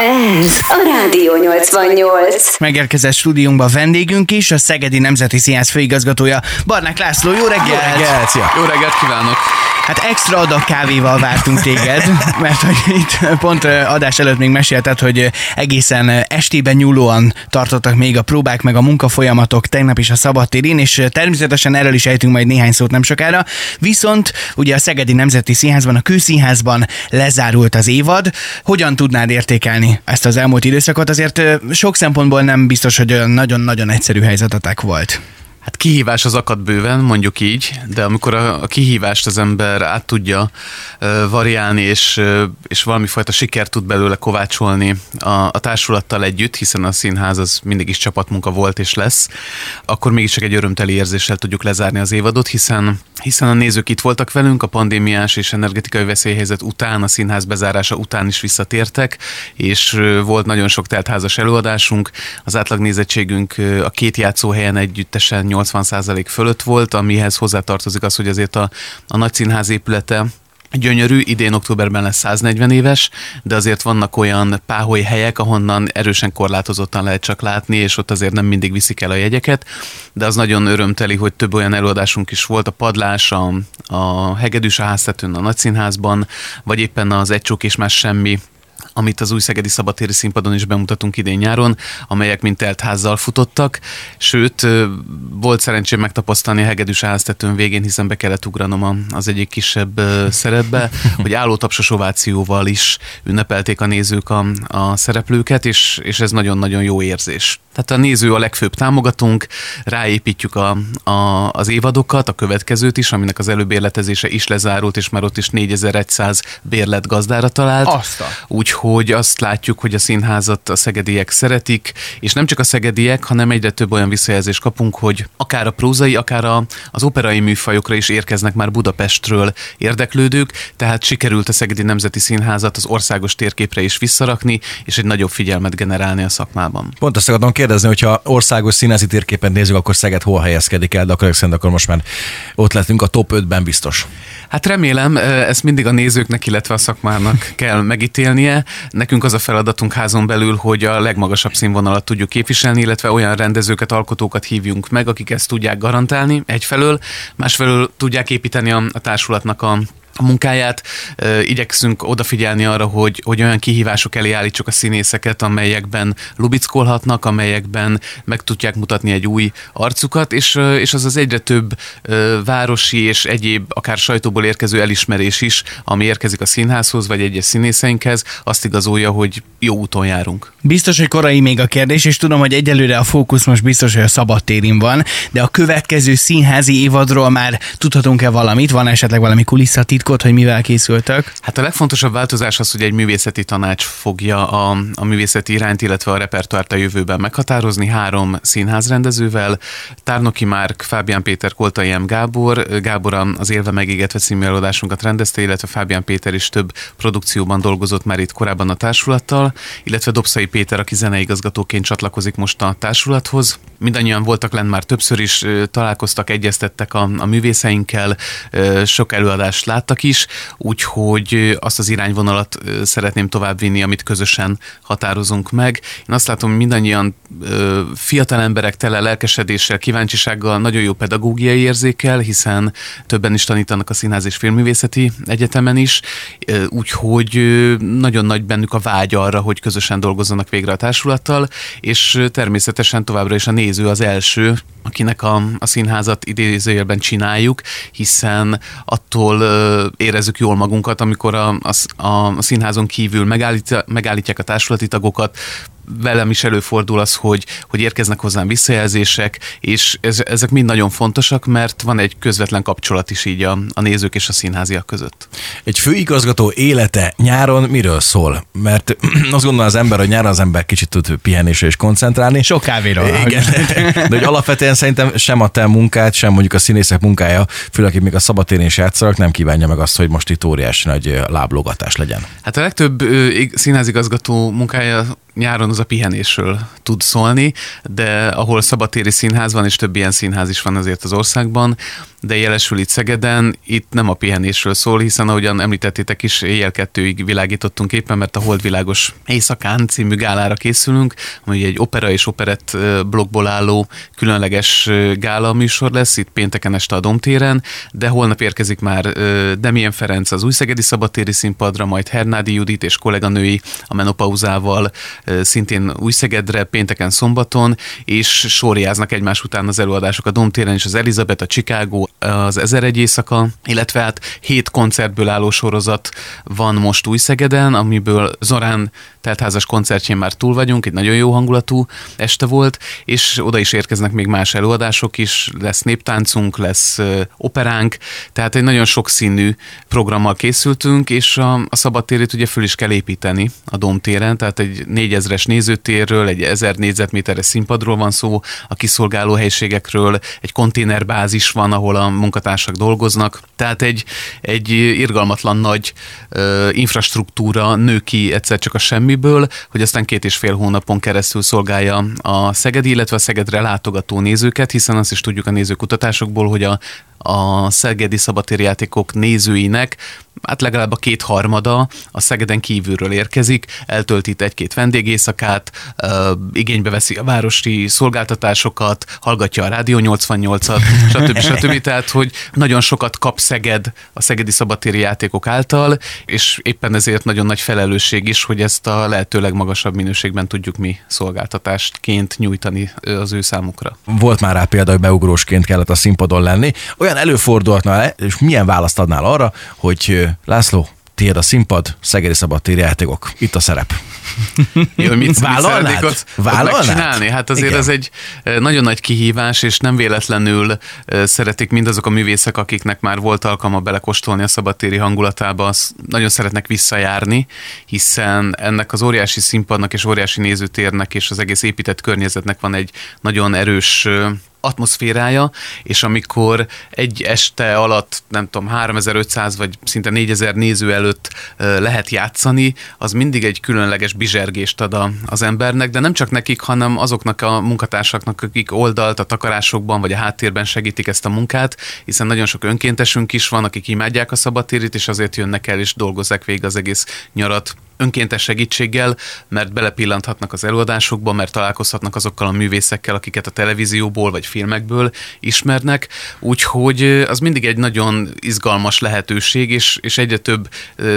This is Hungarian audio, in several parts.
Ez a Rádió 88. Megérkezett stúdiónkba vendégünk is, a Szegedi Nemzeti Színház főigazgatója Barnák László. Jó reggelt! Jó reggelt, szia. Jó reggelt kívánok! Hát extra adag kávéval vártunk téged, mert hogy itt pont adás előtt még mesélted, hogy egészen estében nyúlóan tartottak még a próbák, meg a munkafolyamatok tegnap is a szabadtérin, és természetesen erről is ejtünk majd néhány szót nem sokára. Viszont ugye a Szegedi Nemzeti Színházban, a Kőszínházban lezárult az évad. Hogyan tudnád értékelni ezt az elmúlt időszakot? Azért sok szempontból nem biztos, hogy olyan nagyon-nagyon egyszerű helyzetetek volt. Hát kihívás az akad bőven, mondjuk így, de amikor a, kihívást az ember át tudja variálni, és, és valami fajta sikert tud belőle kovácsolni a, a társulattal együtt, hiszen a színház az mindig is csapatmunka volt és lesz, akkor mégiscsak egy örömteli érzéssel tudjuk lezárni az évadot, hiszen hiszen a nézők itt voltak velünk, a pandémiás és energetikai veszélyhelyzet után, a színház bezárása után is visszatértek, és volt nagyon sok teltházas előadásunk. Az átlagnézettségünk a két játszóhelyen együttesen 80% fölött volt, amihez hozzátartozik az, hogy azért a, a nagy színház épülete gyönyörű, idén októberben lesz 140 éves, de azért vannak olyan páholy helyek, ahonnan erősen korlátozottan lehet csak látni, és ott azért nem mindig viszik el a jegyeket, de az nagyon örömteli, hogy több olyan előadásunk is volt, a padlás, a, a hegedűs a háztetőn a nagyszínházban, vagy éppen az egy csók és más semmi amit az új Szegedi Szabadtéri színpadon is bemutatunk idén nyáron, amelyek mint telt házzal futottak, sőt, volt szerencsém megtapasztalni a hegedűs háztetőn végén, hiszen be kellett ugranom az egyik kisebb szerepbe, hogy állótapsos ovációval is ünnepelték a nézők a, a szereplőket, és, és ez nagyon-nagyon jó érzés. Tehát a néző a legfőbb támogatunk, ráépítjük a, a, az évadokat, a következőt is, aminek az előbérletezése is lezárult, és már ott is 4100 bérlet gazdára talált. Azt Úgyhogy azt látjuk, hogy a színházat a szegediek szeretik, és nem csak a szegediek, hanem egyre több olyan visszajelzést kapunk, hogy akár a prózai, akár a, az operai műfajokra is érkeznek már Budapestről érdeklődők, tehát sikerült a Szegedi Nemzeti Színházat az országos térképre is visszarakni, és egy nagyobb figyelmet generálni a szakmában. Pont azt akarom kérdezni, hogyha országos színházi térképen nézzük, akkor Szeged hol helyezkedik el, de akkor akkor most már ott lettünk a top 5-ben biztos. Hát remélem, ezt mindig a nézőknek, illetve a szakmának kell megítélnie. Nekünk az a feladatunk házon belül, hogy a legmagasabb színvonalat tudjuk képviselni, illetve olyan rendezőket, alkotókat hívjunk meg, akik ezt tudják garantálni egyfelől, másfelől tudják építeni a, társulatnak a a munkáját. Igyekszünk odafigyelni arra, hogy, hogy olyan kihívások elé állítsuk a színészeket, amelyekben lubickolhatnak, amelyekben meg tudják mutatni egy új arcukat, és, és az az egyre több városi és egyéb, akár sajtóból érkező elismerés is, ami érkezik a színházhoz, vagy egyes színészeinkhez, azt igazolja, hogy jó úton járunk. Biztos, hogy korai még a kérdés, és tudom, hogy egyelőre a fókusz most biztos, hogy a szabadtérin van, de a következő színházi évadról már tudhatunk-e valamit? Van esetleg valami kulisszatitkot, titkot, hogy mivel készültek? Hát a legfontosabb változás az, hogy egy művészeti tanács fogja a, a művészeti irányt, illetve a repertoárt a jövőben meghatározni három színházrendezővel, Tárnoki Márk, Fábián Péter, Koltai M. Gábor. Gábor az Élve megégetve című előadásunkat rendezte, illetve Fábián Péter is több produkcióban dolgozott már itt korábban a társulattal, illetve Dobszai Péter, aki zeneigazgatóként csatlakozik most a társulathoz. Mindannyian voltak lent már többször is, találkoztak, egyeztettek a, a művészeinkkel, sok előadást láttak is, úgyhogy azt az irányvonalat szeretném továbbvinni, amit közösen határozunk meg. Én azt látom, hogy mindannyian fiatal emberek tele lelkesedéssel, kíváncsisággal, nagyon jó pedagógiai érzékel, hiszen többen is tanítanak a Színház és Filmművészeti Egyetemen is, úgyhogy nagyon nagy bennük a vágy arra, hogy közösen dolgozzanak végre a társulattal, és természetesen továbbra is a néző az első, akinek a, a színházat idézőjelben csináljuk, hiszen attól érezzük jól magunkat, amikor a, a, a színházon kívül megállítja, megállítják a társulati tagokat, velem is előfordul az, hogy, hogy érkeznek hozzám visszajelzések, és ez, ezek mind nagyon fontosak, mert van egy közvetlen kapcsolat is így a, a nézők és a színháziak között. Egy főigazgató élete nyáron miről szól? Mert azt gondolom az ember, hogy nyáron az ember kicsit tud pihenésre és koncentrálni. Sok kávéra. Igen. De hogy alapvetően szerintem sem a te munkát, sem mondjuk a színészek munkája, főleg akik még a szabadtéren is játszanak, nem kívánja meg azt, hogy most itt óriási nagy láblogatás legyen. Hát a legtöbb színházigazgató munkája nyáron az a pihenésről tud szólni, de ahol szabadtéri színház van, és több ilyen színház is van azért az országban, de jelesül itt Szegeden, itt nem a pihenésről szól, hiszen ahogyan említettétek is, éjjel kettőig világítottunk éppen, mert a Holdvilágos Éjszakán című gálára készülünk, ami egy opera és operett blogból álló különleges gála műsor lesz, itt pénteken este a Domtéren, de holnap érkezik már Demien Ferenc az Újszegedi Szabadtéri Színpadra, majd Hernádi Judit és kolléganői a menopauzával szintén Újszegedre, pénteken szombaton, és sorjáznak egymás után az előadások a Domtéren és az Elizabeth, a Chicago, az Ezer egy éjszaka, illetve hát hét koncertből álló sorozat van most Újszegeden, amiből Zorán teltházas koncertjén már túl vagyunk, egy nagyon jó hangulatú este volt, és oda is érkeznek még más előadások is, lesz néptáncunk, lesz operánk, tehát egy nagyon sokszínű programmal készültünk, és a, a szabadtérét ugye föl is kell építeni a Domtéren, tehát egy 4000-es nézőtérről, egy 1000 négyzetméteres színpadról van szó, a kiszolgáló helységekről, egy konténerbázis van, ahol a munkatársak dolgoznak, tehát egy, egy irgalmatlan nagy ö, infrastruktúra nő ki egyszer csak a semmiből, hogy aztán két és fél hónapon keresztül szolgálja a Szegedi, illetve a Szegedre látogató nézőket, hiszen azt is tudjuk a nézőkutatásokból, hogy a a szegedi szabatéri játékok nézőinek hát legalább a kétharmada a Szegeden kívülről érkezik, eltölti egy-két vendégészakát, igénybe veszi a városi szolgáltatásokat, hallgatja a Rádió 88-at, stb. stb. Tehát, hogy nagyon sokat kap Szeged a szegedi szabatéri játékok által, és éppen ezért nagyon nagy felelősség is, hogy ezt a lehető legmagasabb minőségben tudjuk mi szolgáltatástként nyújtani az ő számukra. Volt már rá példa, hogy beugrósként kellett a színpadon lenni. Olyan előfordulhatna, és milyen választ adnál arra, hogy László, tiéd a színpad, Szegedi Szabadtéri játékok. Itt a szerep. Jó, mit, Vállalnád? Mit Vállalnád? megcsinálni? Hát azért Igen. ez egy nagyon nagy kihívás, és nem véletlenül szeretik mindazok a művészek, akiknek már volt alkalma belekostolni a szabadtéri hangulatába, az nagyon szeretnek visszajárni, hiszen ennek az óriási színpadnak és óriási nézőtérnek és az egész épített környezetnek van egy nagyon erős atmoszférája, és amikor egy este alatt, nem tudom, 3500 vagy szinte 4000 néző előtt lehet játszani, az mindig egy különleges bizsergést ad az embernek, de nem csak nekik, hanem azoknak a munkatársaknak, akik oldalt a takarásokban vagy a háttérben segítik ezt a munkát, hiszen nagyon sok önkéntesünk is van, akik imádják a szabadtérit, és azért jönnek el és dolgozzák végig az egész nyarat önkéntes segítséggel, mert belepillanthatnak az előadásokba, mert találkozhatnak azokkal a művészekkel, akiket a televízióból vagy filmekből ismernek, úgyhogy az mindig egy nagyon izgalmas lehetőség, és, és egyre több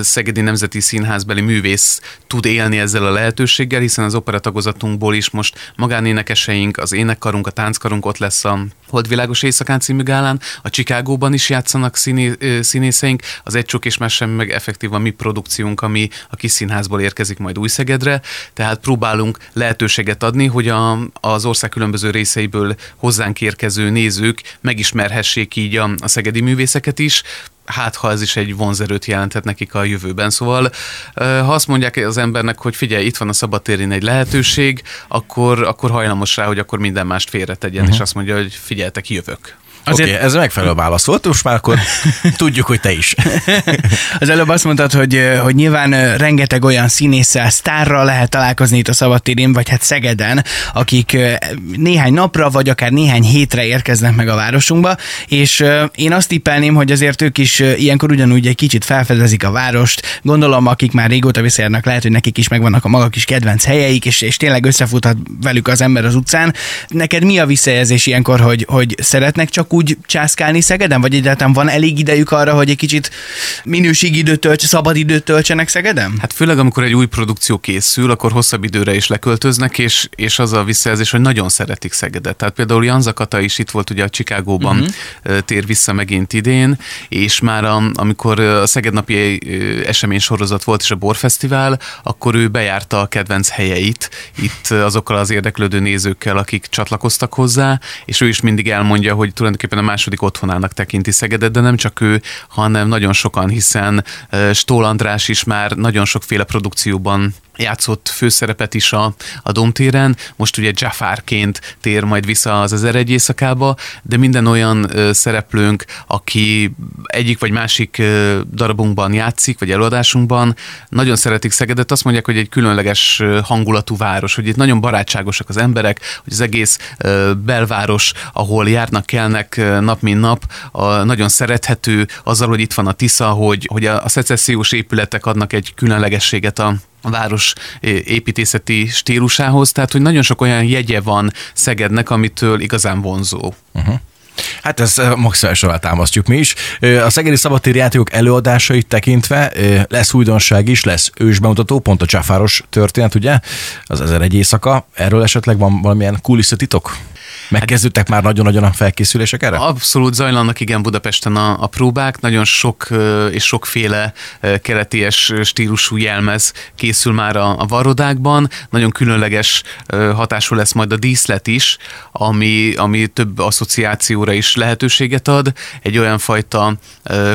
Szegedi Nemzeti Színházbeli művész tud élni ezzel a lehetőséggel, hiszen az operatagozatunkból is most magánénekeseink, az énekkarunk, a tánckarunk ott lesz a Holdvilágos Éjszakán című gálán, a Csikágóban is játszanak színé, színészeink, az Egy Csok és Más meg effektív a mi produkciónk, ami a kis színházból érkezik majd Újszegedre, tehát próbálunk lehetőséget adni, hogy a, az ország különböző részeiből hozzánk érkező nézők megismerhessék így a, a szegedi művészeket is, hát ha ez is egy vonzerőt jelenthet nekik a jövőben. Szóval ha azt mondják az embernek, hogy figyelj, itt van a szabadtérén egy lehetőség, akkor, akkor hajlamos rá, hogy akkor minden mást félretegyen, uh-huh. és mhm. azt mondja, hogy figyeltek, jövök. Oké, okay, ez megfelelő válasz volt, most már akkor tudjuk, hogy te is. Az előbb azt mondtad, hogy, hogy nyilván rengeteg olyan színésszel, sztárral lehet találkozni itt a Szabadtérén, vagy hát Szegeden, akik néhány napra, vagy akár néhány hétre érkeznek meg a városunkba, és én azt tippelném, hogy azért ők is ilyenkor ugyanúgy egy kicsit felfedezik a várost. Gondolom, akik már régóta visszajárnak, lehet, hogy nekik is megvannak a maga kis kedvenc helyeik, és, és tényleg összefuthat velük az ember az utcán. Neked mi a visszajelzés ilyenkor, hogy, hogy szeretnek csak úgy császkálni Szegeden, vagy egyáltalán van elég idejük arra, hogy egy kicsit minőségidőt tölts, szabad időt töltsenek Szegeden? Hát főleg, amikor egy új produkció készül, akkor hosszabb időre is leköltöznek, és, és az a visszajelzés, hogy nagyon szeretik Szegedet. Tehát például Jan Zakata is itt volt ugye a Csikágóban uh-huh. tér vissza megint idén, és már a, amikor a Szeged napi esemény sorozat volt, és a Borfesztivál, akkor ő bejárta a kedvenc helyeit itt azokkal az érdeklődő nézőkkel, akik csatlakoztak hozzá, és ő is mindig elmondja, hogy tulajdonképpen tulajdonképpen a második otthonának tekinti Szegedet, de nem csak ő, hanem nagyon sokan, hiszen Stól András is már nagyon sokféle produkcióban játszott főszerepet is a, a Domtéren, most ugye Jafárként tér majd vissza az Ezer egy éjszakába, de minden olyan ö, szereplőnk, aki egyik vagy másik ö, darabunkban játszik, vagy előadásunkban, nagyon szeretik Szegedet, azt mondják, hogy egy különleges hangulatú város, hogy itt nagyon barátságosak az emberek, hogy az egész ö, belváros, ahol járnak, kelnek nap mint nap, a, nagyon szerethető, azzal, hogy itt van a Tisza, hogy, hogy a, a szecessziós épületek adnak egy különlegességet a város építészeti stílusához, tehát hogy nagyon sok olyan jegye van Szegednek, amitől igazán vonzó. Uh-huh. Hát ezt maximálisan támasztjuk mi is. A Szegedi Szabadtéri játékok előadásait tekintve lesz újdonság is, lesz ősbemutató, pont a Csáfáros történet, ugye? Az ezer egy éjszaka. Erről esetleg van valamilyen kulisszatitok? Megkezdődtek már nagyon-nagyon a felkészülések erre? Abszolút zajlanak igen Budapesten a, a próbák, nagyon sok és sokféle keleties stílusú jelmez készül már a, a varodákban, nagyon különleges hatású lesz majd a díszlet is, ami, ami több asszociációra is lehetőséget ad. Egy olyan fajta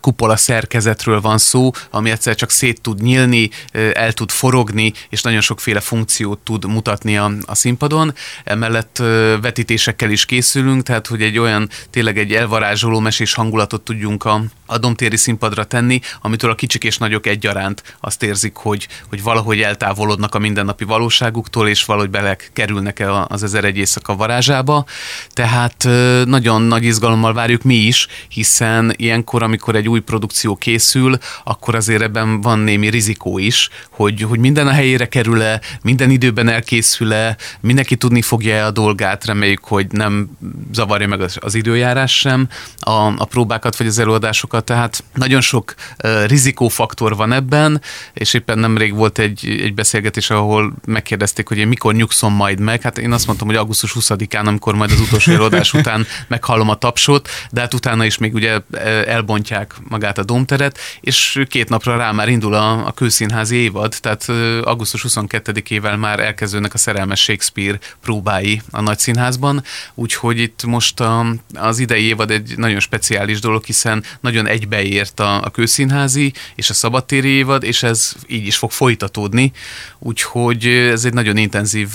kupola szerkezetről van szó, ami egyszer csak szét tud nyílni, el tud forogni, és nagyon sokféle funkciót tud mutatni a, a színpadon. Emellett vetítések filmekkel is készülünk, tehát hogy egy olyan tényleg egy elvarázsoló mesés hangulatot tudjunk a, a domtéri színpadra tenni, amitől a kicsik és nagyok egyaránt azt érzik, hogy, hogy valahogy eltávolodnak a mindennapi valóságuktól, és valahogy bele kerülnek el az ezer egy éjszaka varázsába. Tehát nagyon nagy izgalommal várjuk mi is, hiszen ilyenkor, amikor egy új produkció készül, akkor azért ebben van némi rizikó is, hogy, hogy minden a helyére kerül-e, minden időben elkészül-e, mindenki tudni fogja a dolgát, reméljük, hogy nem zavarja meg az, az időjárás sem a, a próbákat vagy az előadásokat, tehát nagyon sok uh, rizikófaktor van ebben, és éppen nemrég volt egy, egy beszélgetés, ahol megkérdezték, hogy én mikor nyugszom majd meg, hát én azt mondtam, hogy augusztus 20-án, amikor majd az utolsó előadás után meghallom a tapsot, de hát utána is még ugye elbontják magát a domteret, és két napra rá már indul a, a kőszínházi évad, tehát augusztus 22-ével már elkezdődnek a szerelmes Shakespeare próbái a nagyszínházban, úgyhogy itt most a, az idei évad egy nagyon speciális dolog, hiszen nagyon egybeért a, a kőszínházi és a szabadtéri évad, és ez így is fog folytatódni, úgyhogy ez egy nagyon intenzív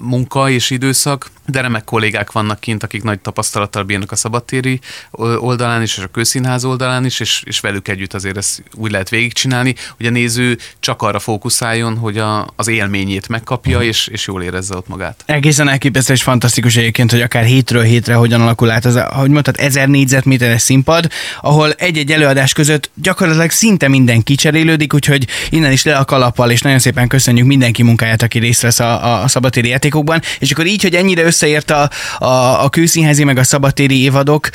munka és időszak, de remek kollégák vannak kint, akik nagy tapasztalattal bírnak a szabadtéri oldalán is, és a kőszínház oldalán is, és, és velük együtt azért ezt úgy lehet végigcsinálni, hogy a néző csak arra fókuszáljon, hogy a, az élményét megkapja, mhm. és, és jól érezze ott magát. Egészen elképesztő és fantasztikus egyébként, hogy akár hétről hétre hogyan alakul át az, ahogy mondtad, ezer négyzetméteres színpad, ahol egy-egy előadás között gyakorlatilag szinte minden kicserélődik, úgyhogy innen is le a kalappal, és nagyon szépen köszönjük mindenki munkáját, aki részt vesz a, a, szabatéri játékokban, és akkor így, hogy ennyire összeért a, a, a kőszínházi meg a szabatéri évadok,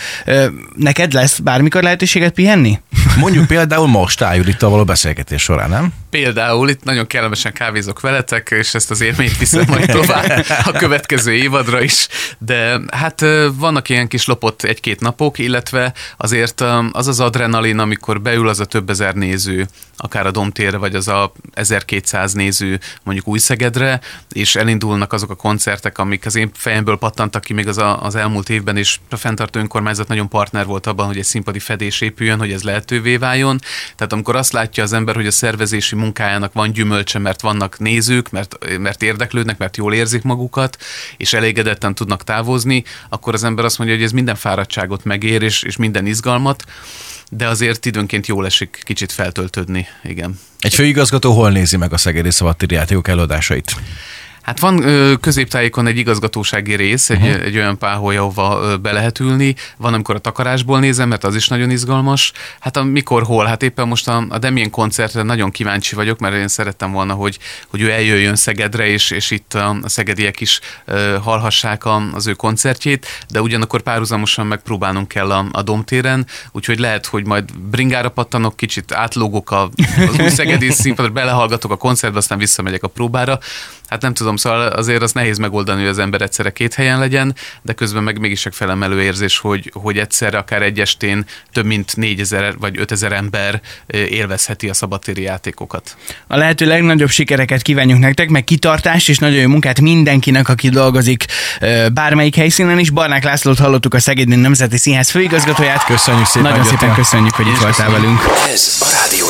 neked lesz bármikor lehetőséget pihenni? Mondjuk például most áll itt a való beszélgetés során, nem? Például itt nagyon kellemesen kávézok veletek, és ezt az élményt viszem majd tovább a következő évadra is. De hát vannak ilyen kis lopott egy-két napok, illetve azért az az adrenalin, amikor beül az a több ezer néző, akár a Domtérre, vagy az a 1200 néző mondjuk Újszegedre, és elindulnak azok a koncertek, amik az én fejemből pattantak ki még az, a, az elmúlt évben, és a fenntartó önkormányzat nagyon partner volt abban, hogy egy színpadi fedés épüljön, hogy ez lehetővé váljon. Tehát amikor azt látja az ember, hogy a szervezési munkájának van gyümölcse, mert vannak nézők, mert, mert érdeklődnek, mert jól érzik magukat, és elégedetten tudnak távozni, akkor az ember azt mondja, hogy ez minden fáradtságot megér, és, és minden izgalmat, de azért időnként jól esik kicsit feltöltődni, igen. Egy főigazgató hol nézi meg a Szegedi Szabadtéri Játékok előadásait? Hát van középtájékon egy igazgatósági rész, egy, uh-huh. egy olyan páholy, ahova be lehet ülni. Van, amikor a takarásból nézem, mert az is nagyon izgalmas. Hát a mikor, hol? Hát éppen most a, a Demien koncertre nagyon kíváncsi vagyok, mert én szerettem volna, hogy, hogy ő eljöjjön Szegedre, és, és itt a, a szegediek is ö, hallhassák a, az ő koncertjét, de ugyanakkor párhuzamosan megpróbálnunk kell a, a Domtéren, úgyhogy lehet, hogy majd bringára pattanok, kicsit átlógok a, az új szegedi színpadra, belehallgatok a koncertbe, aztán visszamegyek a próbára. Hát nem tudom, szóval azért az nehéz megoldani, hogy az ember egyszerre két helyen legyen, de közben meg mégis egy felemelő érzés, hogy, hogy egyszerre akár egy estén több mint 4000 vagy 5000 ember élvezheti a szabadtéri játékokat. A lehető legnagyobb sikereket kívánjuk nektek, meg kitartást és nagyon jó munkát mindenkinek, aki dolgozik bármelyik helyszínen is. Barnák Lászlót hallottuk a Szegedi Nemzeti Színház főigazgatóját. Köszönjük szépen. Nagyon szépen köszönjük, hogy itt voltál velünk. Ez a Rádió